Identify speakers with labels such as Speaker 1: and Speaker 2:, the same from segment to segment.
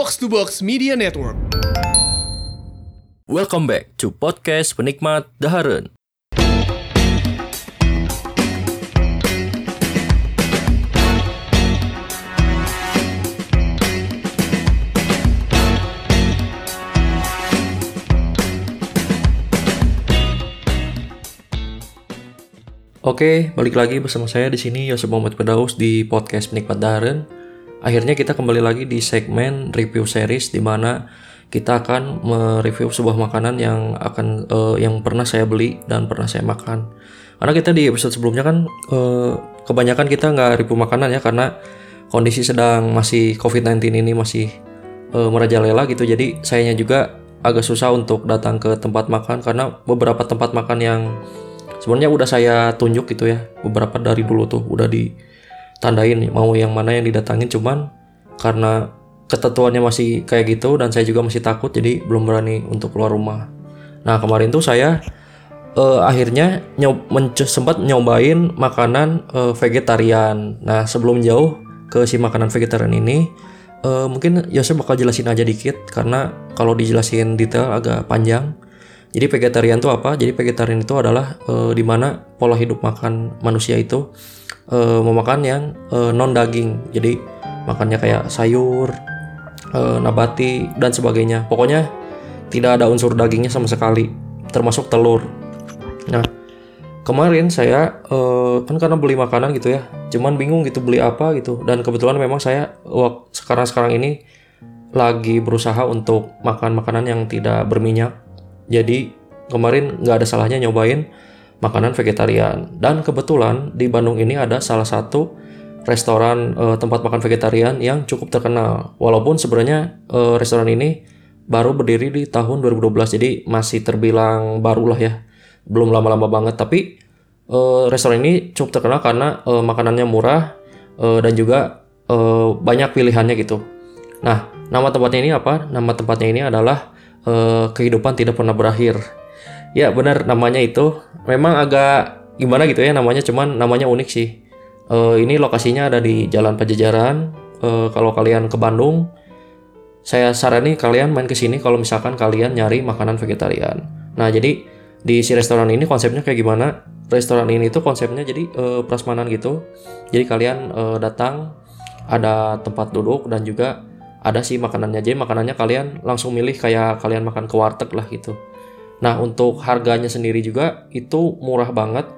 Speaker 1: Box to Box Media Network.
Speaker 2: Welcome back to podcast penikmat Daharen. Oke, balik lagi bersama saya di sini Yosef Muhammad Pedaus di podcast Penikmat Daharen. Akhirnya kita kembali lagi di segmen review series di mana kita akan mereview sebuah makanan yang akan uh, yang pernah saya beli dan pernah saya makan. Karena kita di episode sebelumnya kan uh, kebanyakan kita nggak review makanan ya karena kondisi sedang masih COVID-19 ini masih uh, merajalela gitu. Jadi sayanya juga agak susah untuk datang ke tempat makan karena beberapa tempat makan yang sebenarnya udah saya tunjuk gitu ya beberapa dari dulu tuh udah ditandain mau yang mana yang didatangin cuman karena ketentuannya masih kayak gitu dan saya juga masih takut jadi belum berani untuk keluar rumah. Nah kemarin tuh saya uh, akhirnya nyob sempat nyobain makanan uh, vegetarian. Nah sebelum jauh ke si makanan vegetarian ini uh, mungkin Yosef bakal jelasin aja dikit karena kalau dijelasin detail agak panjang. Jadi vegetarian itu apa? Jadi vegetarian itu adalah e, di mana pola hidup makan manusia itu e, memakan yang e, non daging. Jadi makannya kayak sayur, e, nabati dan sebagainya. Pokoknya tidak ada unsur dagingnya sama sekali, termasuk telur. Nah, kemarin saya e, kan karena beli makanan gitu ya, cuman bingung gitu beli apa gitu. Dan kebetulan memang saya sekarang sekarang ini lagi berusaha untuk makan makanan yang tidak berminyak jadi kemarin nggak ada salahnya nyobain makanan vegetarian. Dan kebetulan di Bandung ini ada salah satu restoran uh, tempat makan vegetarian yang cukup terkenal. Walaupun sebenarnya uh, restoran ini baru berdiri di tahun 2012, jadi masih terbilang baru lah ya, belum lama-lama banget. Tapi uh, restoran ini cukup terkenal karena uh, makanannya murah uh, dan juga uh, banyak pilihannya gitu. Nah, nama tempatnya ini apa? Nama tempatnya ini adalah uh, kehidupan tidak pernah berakhir. Ya benar namanya itu memang agak gimana gitu ya namanya cuman namanya unik sih. Uh, ini lokasinya ada di Jalan Pajajaran. Uh, kalau kalian ke Bandung, saya sarani kalian main ke sini kalau misalkan kalian nyari makanan vegetarian. Nah jadi di si restoran ini konsepnya kayak gimana? Restoran ini tuh konsepnya jadi uh, prasmanan gitu. Jadi kalian uh, datang ada tempat duduk dan juga ada sih makanannya jadi makanannya kalian langsung milih kayak kalian makan ke warteg lah gitu nah untuk harganya sendiri juga itu murah banget.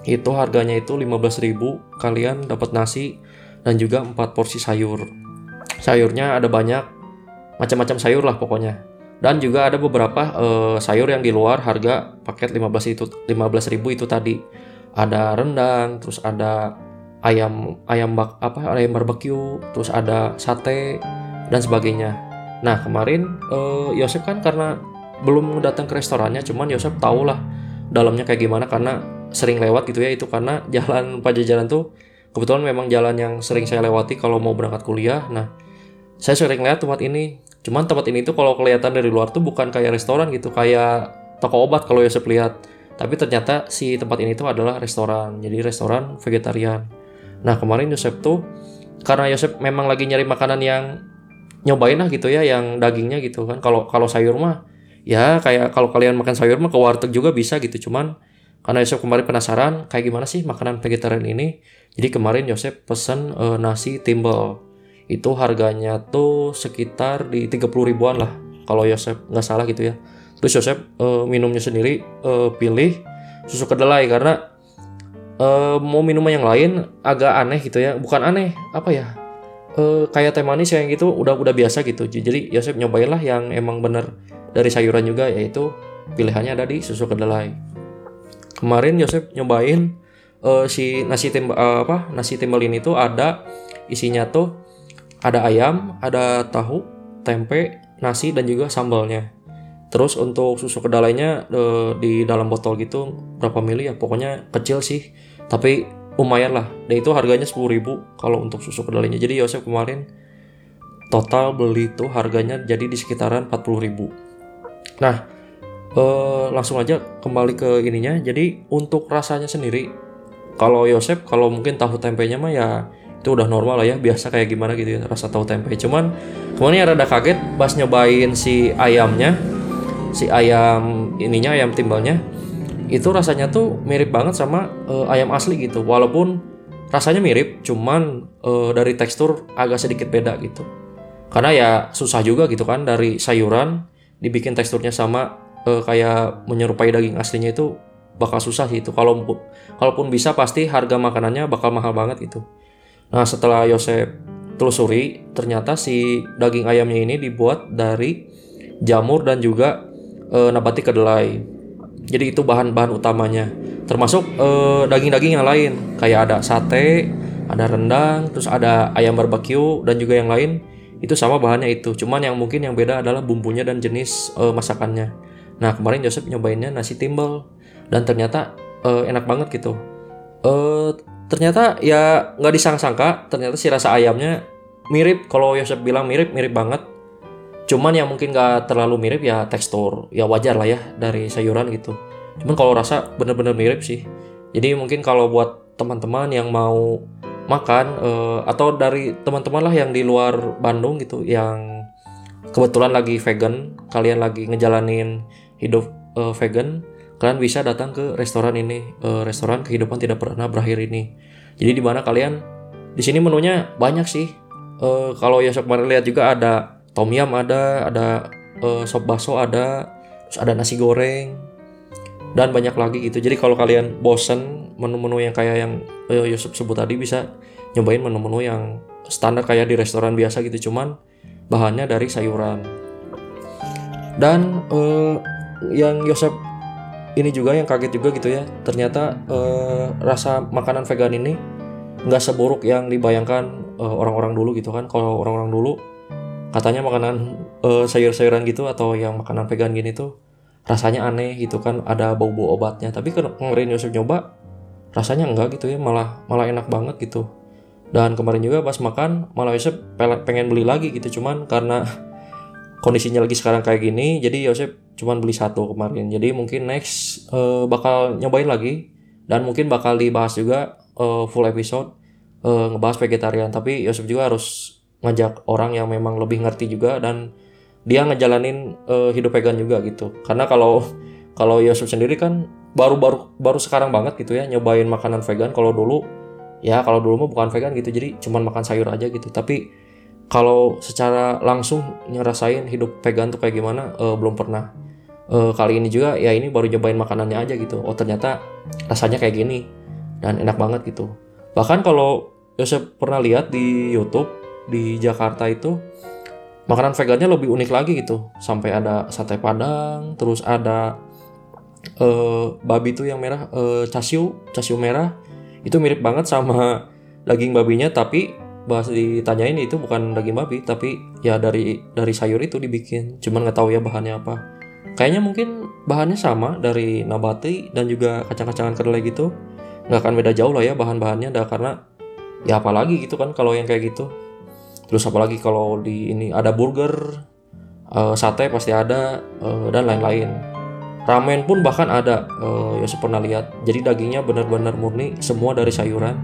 Speaker 2: Itu harganya itu 15.000 kalian dapat nasi dan juga 4 porsi sayur. Sayurnya ada banyak macam-macam sayur lah pokoknya. Dan juga ada beberapa uh, sayur yang di luar harga paket 15 itu 15.000 itu tadi. Ada rendang terus ada ayam ayam bak apa ayam barbecue terus ada sate dan sebagainya. Nah kemarin uh, Yosef kan karena belum datang ke restorannya, cuman Yosef tahu lah dalamnya kayak gimana karena sering lewat gitu ya itu karena jalan Pajajaran tuh kebetulan memang jalan yang sering saya lewati kalau mau berangkat kuliah. Nah saya sering lihat tempat ini. Cuman tempat ini tuh kalau kelihatan dari luar tuh bukan kayak restoran gitu, kayak toko obat kalau Yosef lihat. Tapi ternyata si tempat ini tuh adalah restoran, jadi restoran vegetarian. Nah kemarin Yosef tuh karena Yosef memang lagi nyari makanan yang nyobain lah gitu ya yang dagingnya gitu kan kalau kalau sayur mah ya kayak kalau kalian makan sayur mah ke warteg juga bisa gitu cuman karena Yosef kemarin penasaran kayak gimana sih makanan vegetarian ini? Jadi kemarin Yosef pesen uh, nasi timbel. Itu harganya tuh sekitar di 30 ribuan lah kalau Yosef nggak salah gitu ya. Terus Yosef uh, minumnya sendiri uh, pilih susu kedelai karena uh, mau minuman yang lain agak aneh gitu ya. Bukan aneh apa ya? Uh, kayak teh manis yang gitu udah udah biasa gitu. Jadi Yosef nyobainlah yang emang bener dari sayuran juga yaitu pilihannya ada di susu kedelai. Kemarin Yosef nyobain uh, si nasi tim uh, apa nasi timbal ini tuh ada isinya tuh ada ayam ada tahu tempe nasi dan juga sambalnya. Terus untuk susu kedelainya uh, di dalam botol gitu berapa mili ya pokoknya kecil sih tapi lumayan lah. Dan itu harganya 10.000 kalau untuk susu kedelainya. Jadi Yosef kemarin total beli itu harganya jadi di sekitaran 40.000 nah eh, langsung aja kembali ke ininya. Jadi untuk rasanya sendiri kalau Yosef kalau mungkin tahu tempenya mah ya itu udah normal lah ya biasa kayak gimana gitu ya rasa tahu tempe. Cuman kemarin ada kaget pas nyobain si ayamnya si ayam ininya ayam timbalnya. Itu rasanya tuh mirip banget sama uh, ayam asli gitu. Walaupun rasanya mirip cuman uh, dari tekstur agak sedikit beda gitu. Karena ya susah juga gitu kan dari sayuran dibikin teksturnya sama uh, kayak menyerupai daging aslinya itu bakal susah sih itu. Kalau kalaupun bisa pasti harga makanannya bakal mahal banget itu nah setelah Yosef telusuri ternyata si daging ayamnya ini dibuat dari jamur dan juga e, nabati kedelai. Jadi itu bahan-bahan utamanya. Termasuk daging daging-daging yang lain. Kayak ada sate ada rendang terus ada ayam barbeque dan juga yang lain itu sama bahannya itu. Cuman yang mungkin yang beda adalah bumbunya dan jenis uh, masakannya. Nah kemarin Joseph nyobainnya nasi timbel. Dan ternyata uh, enak banget gitu. Uh, ternyata ya nggak disangka-sangka ternyata si rasa ayamnya mirip. Kalau Joseph bilang mirip mirip banget. Cuman yang mungkin nggak terlalu mirip ya tekstur ya wajar lah ya dari sayuran gitu. Cuman kalau rasa bener-bener mirip sih. Jadi mungkin kalau buat teman-teman yang mau makan uh, atau dari teman-teman lah yang di luar Bandung gitu yang kebetulan lagi vegan kalian lagi ngejalanin hidup uh, vegan kalian bisa datang ke restoran ini uh, restoran kehidupan tidak pernah berakhir ini. Jadi di mana kalian di sini menunya banyak sih. Uh, kalau ya kemarin lihat juga ada tom yum ada ada uh, sop baso ada terus ada nasi goreng dan banyak lagi gitu. Jadi kalau kalian bosen menu-menu yang kayak yang uh, Yusuf sebut tadi bisa nyobain menu-menu yang standar kayak di restoran biasa gitu cuman bahannya dari sayuran. Dan uh, yang Yosep ini juga yang kaget juga gitu ya ternyata uh, rasa makanan vegan ini nggak seburuk yang dibayangkan uh, orang-orang dulu gitu kan. Kalau orang-orang dulu katanya makanan uh, sayur-sayuran gitu atau yang makanan vegan gini tuh rasanya aneh gitu kan ada bau-bau obatnya. Tapi kemarin Yosef nyoba rasanya enggak gitu ya malah malah enak banget gitu. Dan kemarin juga pas makan malah Yosef pengen beli lagi gitu cuman karena kondisinya lagi sekarang kayak gini jadi Yosef cuman beli satu kemarin. Jadi mungkin next uh, bakal nyobain lagi dan mungkin bakal dibahas juga uh, full episode uh, ngebahas vegetarian. Tapi Yosef juga harus ngajak orang yang memang lebih ngerti juga dan dia ngejalanin uh, hidup vegan juga gitu. Karena kalau kalau Yosef sendiri kan baru baru sekarang banget gitu ya nyobain makanan vegan. Kalau dulu ya kalau dulu mah bukan vegan gitu jadi cuman makan sayur aja gitu. Tapi kalau secara langsung ngerasain hidup vegan tuh kayak gimana uh, belum pernah. Uh, kali ini juga ya ini baru nyobain makanannya aja gitu. Oh ternyata rasanya kayak gini dan enak banget gitu. Bahkan kalau saya pernah lihat di YouTube di Jakarta itu makanan vegannya lebih unik lagi gitu. Sampai ada sate padang terus ada uh, babi tuh yang merah uh, casiu casiu merah. Itu mirip banget sama daging babinya tapi bahas ditanyain itu bukan daging babi tapi ya dari dari sayur itu dibikin. Cuman nggak tahu ya bahannya apa. Kayaknya mungkin bahannya sama dari nabati dan juga kacang-kacangan kedelai gitu. Nggak akan beda jauh lah ya bahan-bahannya dah karena ya apalagi gitu kan kalau yang kayak gitu. Terus apalagi kalau di ini ada burger uh, sate pasti ada uh, dan lain-lain ramen pun bahkan ada. Uh, ya saya pernah lihat. Jadi dagingnya benar-benar murni semua dari sayuran.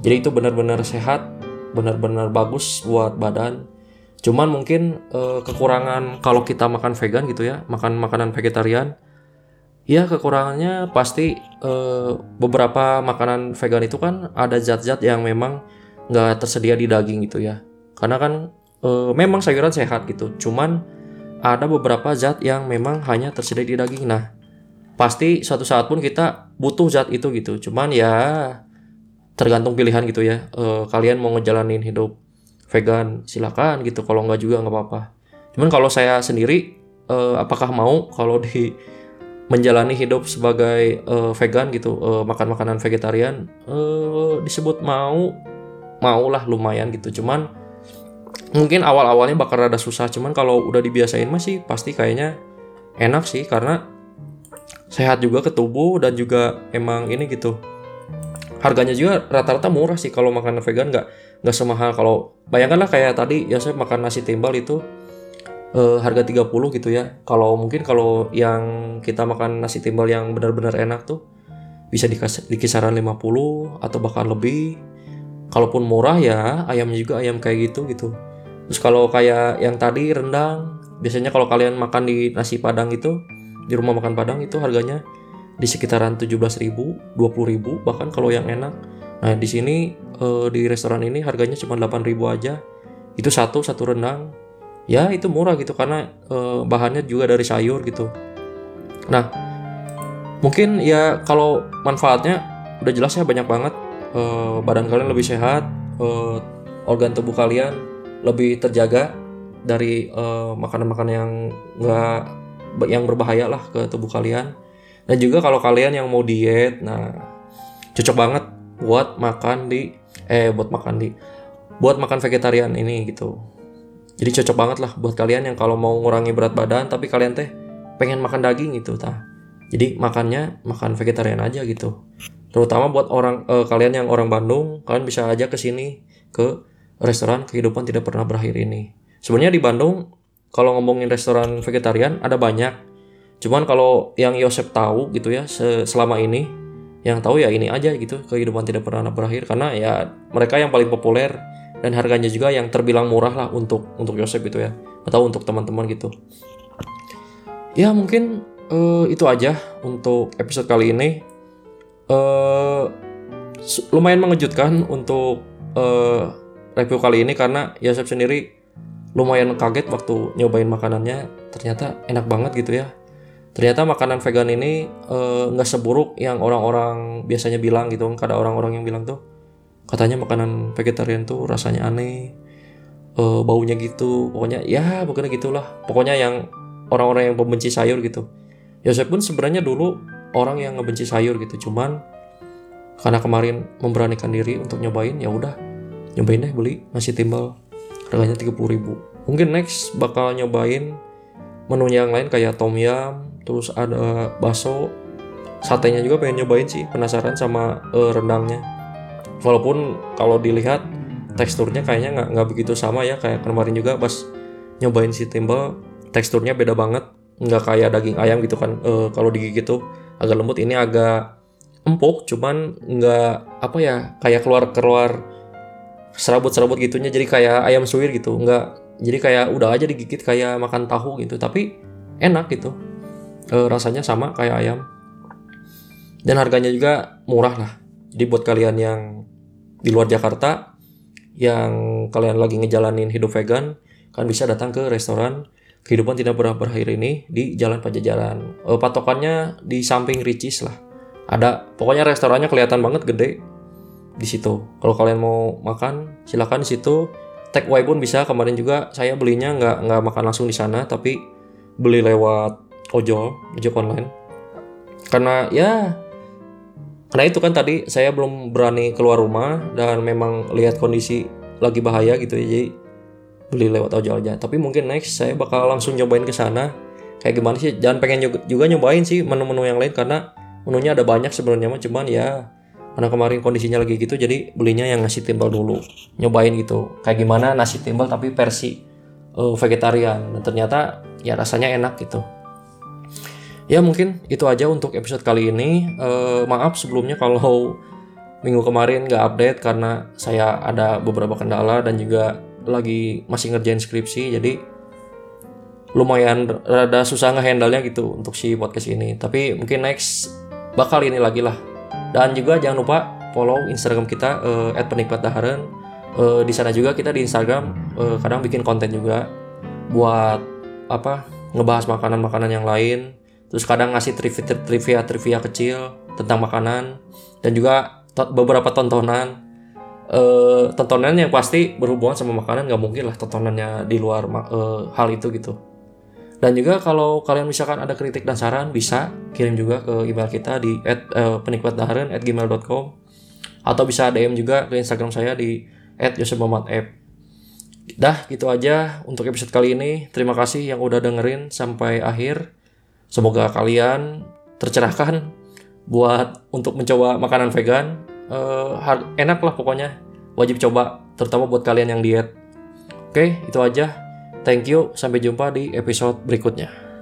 Speaker 2: Jadi itu benar-benar sehat benar-benar bagus buat badan. Cuman mungkin uh, kekurangan kalau kita makan vegan gitu ya makan makanan vegetarian ya kekurangannya pasti uh, beberapa makanan vegan itu kan ada zat-zat yang memang nggak tersedia di daging gitu ya. Karena kan uh, memang sayuran sehat gitu. Cuman ada beberapa zat yang memang hanya tersedia di daging. Nah, pasti suatu saat pun kita butuh zat itu gitu. Cuman ya tergantung pilihan gitu ya. E, kalian mau ngejalanin hidup vegan silakan gitu. Kalau nggak juga nggak apa-apa. Cuman kalau saya sendiri, e, apakah mau kalau di menjalani hidup sebagai e, vegan gitu, e, makan makanan vegetarian, e, disebut mau, maulah lumayan gitu. Cuman mungkin awal-awalnya bakal rada susah cuman kalau udah dibiasain masih pasti kayaknya enak sih karena sehat juga ke tubuh dan juga emang ini gitu. Harganya juga rata-rata murah sih kalau makan vegan nggak nggak semahal. Kalau bayangkanlah kayak tadi ya saya makan nasi timbal itu eh, harga 30 gitu ya. Kalau mungkin kalau yang kita makan nasi timbal yang benar-benar enak tuh bisa di, di kisaran 50 atau bahkan lebih kalaupun murah ya ayamnya juga ayam kayak gitu gitu. Terus kalau kayak yang tadi rendang biasanya kalau kalian makan di nasi padang itu di rumah makan padang itu harganya di sekitaran 17.000 20.000 bahkan kalau yang enak. Nah di sini eh, di restoran ini harganya cuma 8.000 aja. Itu satu satu rendang. Ya itu murah gitu karena eh, bahannya juga dari sayur gitu. Nah mungkin ya kalau manfaatnya udah jelas ya banyak banget Eh, badan kalian lebih sehat eh, organ tubuh kalian lebih terjaga dari eh, makanan-makanan yang enggak yang berbahaya lah ke tubuh kalian. Dan juga kalau kalian yang mau diet nah cocok banget buat makan di eh buat makan di buat makan vegetarian ini gitu. Jadi cocok banget lah buat kalian yang kalau mau ngurangi berat badan tapi kalian teh pengen makan daging gitu tah jadi makannya makan vegetarian aja gitu. Terutama buat orang eh, kalian yang orang Bandung kalian bisa aja ke sini ke restoran kehidupan tidak pernah berakhir ini. Sebenarnya di Bandung kalau ngomongin restoran vegetarian ada banyak. Cuman kalau yang Yosep tahu gitu ya selama ini yang tahu ya ini aja gitu kehidupan tidak pernah berakhir. Karena ya mereka yang paling populer dan harganya juga yang terbilang murah lah untuk untuk Yosep gitu ya atau untuk teman-teman gitu. Ya mungkin uh, itu aja untuk episode kali ini. Uh, lumayan mengejutkan untuk uh, review kali ini karena Yosef sendiri lumayan kaget waktu nyobain makanannya. Ternyata enak banget gitu ya. Ternyata makanan vegan ini nggak uh, seburuk yang orang-orang biasanya bilang gitu. Kan ada orang-orang yang bilang tuh katanya makanan vegetarian tuh rasanya aneh uh, baunya gitu. Pokoknya ya pokoknya gitulah. Pokoknya yang orang-orang yang pembenci sayur gitu Yosef pun sebenarnya dulu orang yang ngebenci sayur gitu cuman karena kemarin memberanikan diri untuk nyobain ya udah nyobain deh beli nasi timbal harganya 30 ribu. Mungkin next bakal nyobain menu yang lain kayak tom yum terus ada bakso. Satenya juga pengen nyobain sih penasaran sama uh, rendangnya. Walaupun kalau dilihat teksturnya kayaknya nggak nggak begitu sama ya kayak kemarin juga pas nyobain si timbal teksturnya beda banget nggak kayak daging ayam gitu kan. Uh, kalau digigit tuh agak lembut ini agak empuk cuman nggak apa ya kayak keluar keluar serabut-serabut gitunya jadi kayak ayam suwir gitu. Nggak jadi kayak udah aja digigit kayak makan tahu gitu tapi enak gitu. E, rasanya sama kayak ayam. Dan harganya juga murah lah. Jadi buat kalian yang di luar Jakarta yang kalian lagi ngejalanin hidup vegan kan bisa datang ke restoran kehidupan tidak pernah berakhir ini di Jalan Pajajaran. E, patokannya di samping Ricis lah. Ada pokoknya restorannya kelihatan banget gede di situ. Kalau kalian mau makan silakan di situ. Take away pun bisa. Kemarin juga saya belinya nggak nggak makan langsung di sana tapi beli lewat ojol, ojol online. Karena ya karena itu kan tadi saya belum berani keluar rumah dan memang lihat kondisi lagi bahaya gitu ya jadi beli lewat ojol aja. Tapi mungkin next saya bakal langsung nyobain ke sana. Kayak gimana sih? Jangan pengen juga, nyobain sih menu-menu yang lain karena menunya ada banyak sebenarnya mah. Cuman ya karena kemarin kondisinya lagi gitu jadi belinya yang nasi timbal dulu. Nyobain gitu. Kayak gimana nasi timbal tapi versi uh, vegetarian. Dan ternyata ya rasanya enak gitu. Ya mungkin itu aja untuk episode kali ini. Uh, maaf sebelumnya kalau minggu kemarin nggak update karena saya ada beberapa kendala dan juga lagi masih ngerjain skripsi jadi lumayan rada susah ngehandle-nya gitu untuk si podcast ini. Tapi mungkin next bakal ini lagi lah. Dan juga jangan lupa follow Instagram kita uh, @penikmat daharan uh, di sana juga kita di Instagram uh, kadang bikin konten juga buat apa ngebahas makanan-makanan yang lain. Terus kadang ngasih trivia trivia kecil tentang makanan. Dan juga beberapa tontonan uh, tontonan yang pasti berhubungan sama makanan nggak mungkin lah tontonannya di luar uh, hal itu gitu dan juga kalau kalian misalkan ada kritik dan saran bisa kirim juga ke email kita di at, uh, at gmail.com atau bisa DM juga ke Instagram saya di at Dah gitu aja untuk episode kali ini. Terima kasih yang udah dengerin sampai akhir. Semoga kalian tercerahkan buat untuk mencoba makanan vegan uh, enak lah pokoknya. Wajib coba terutama buat kalian yang diet. Oke itu aja. Thank you sampai jumpa di episode berikutnya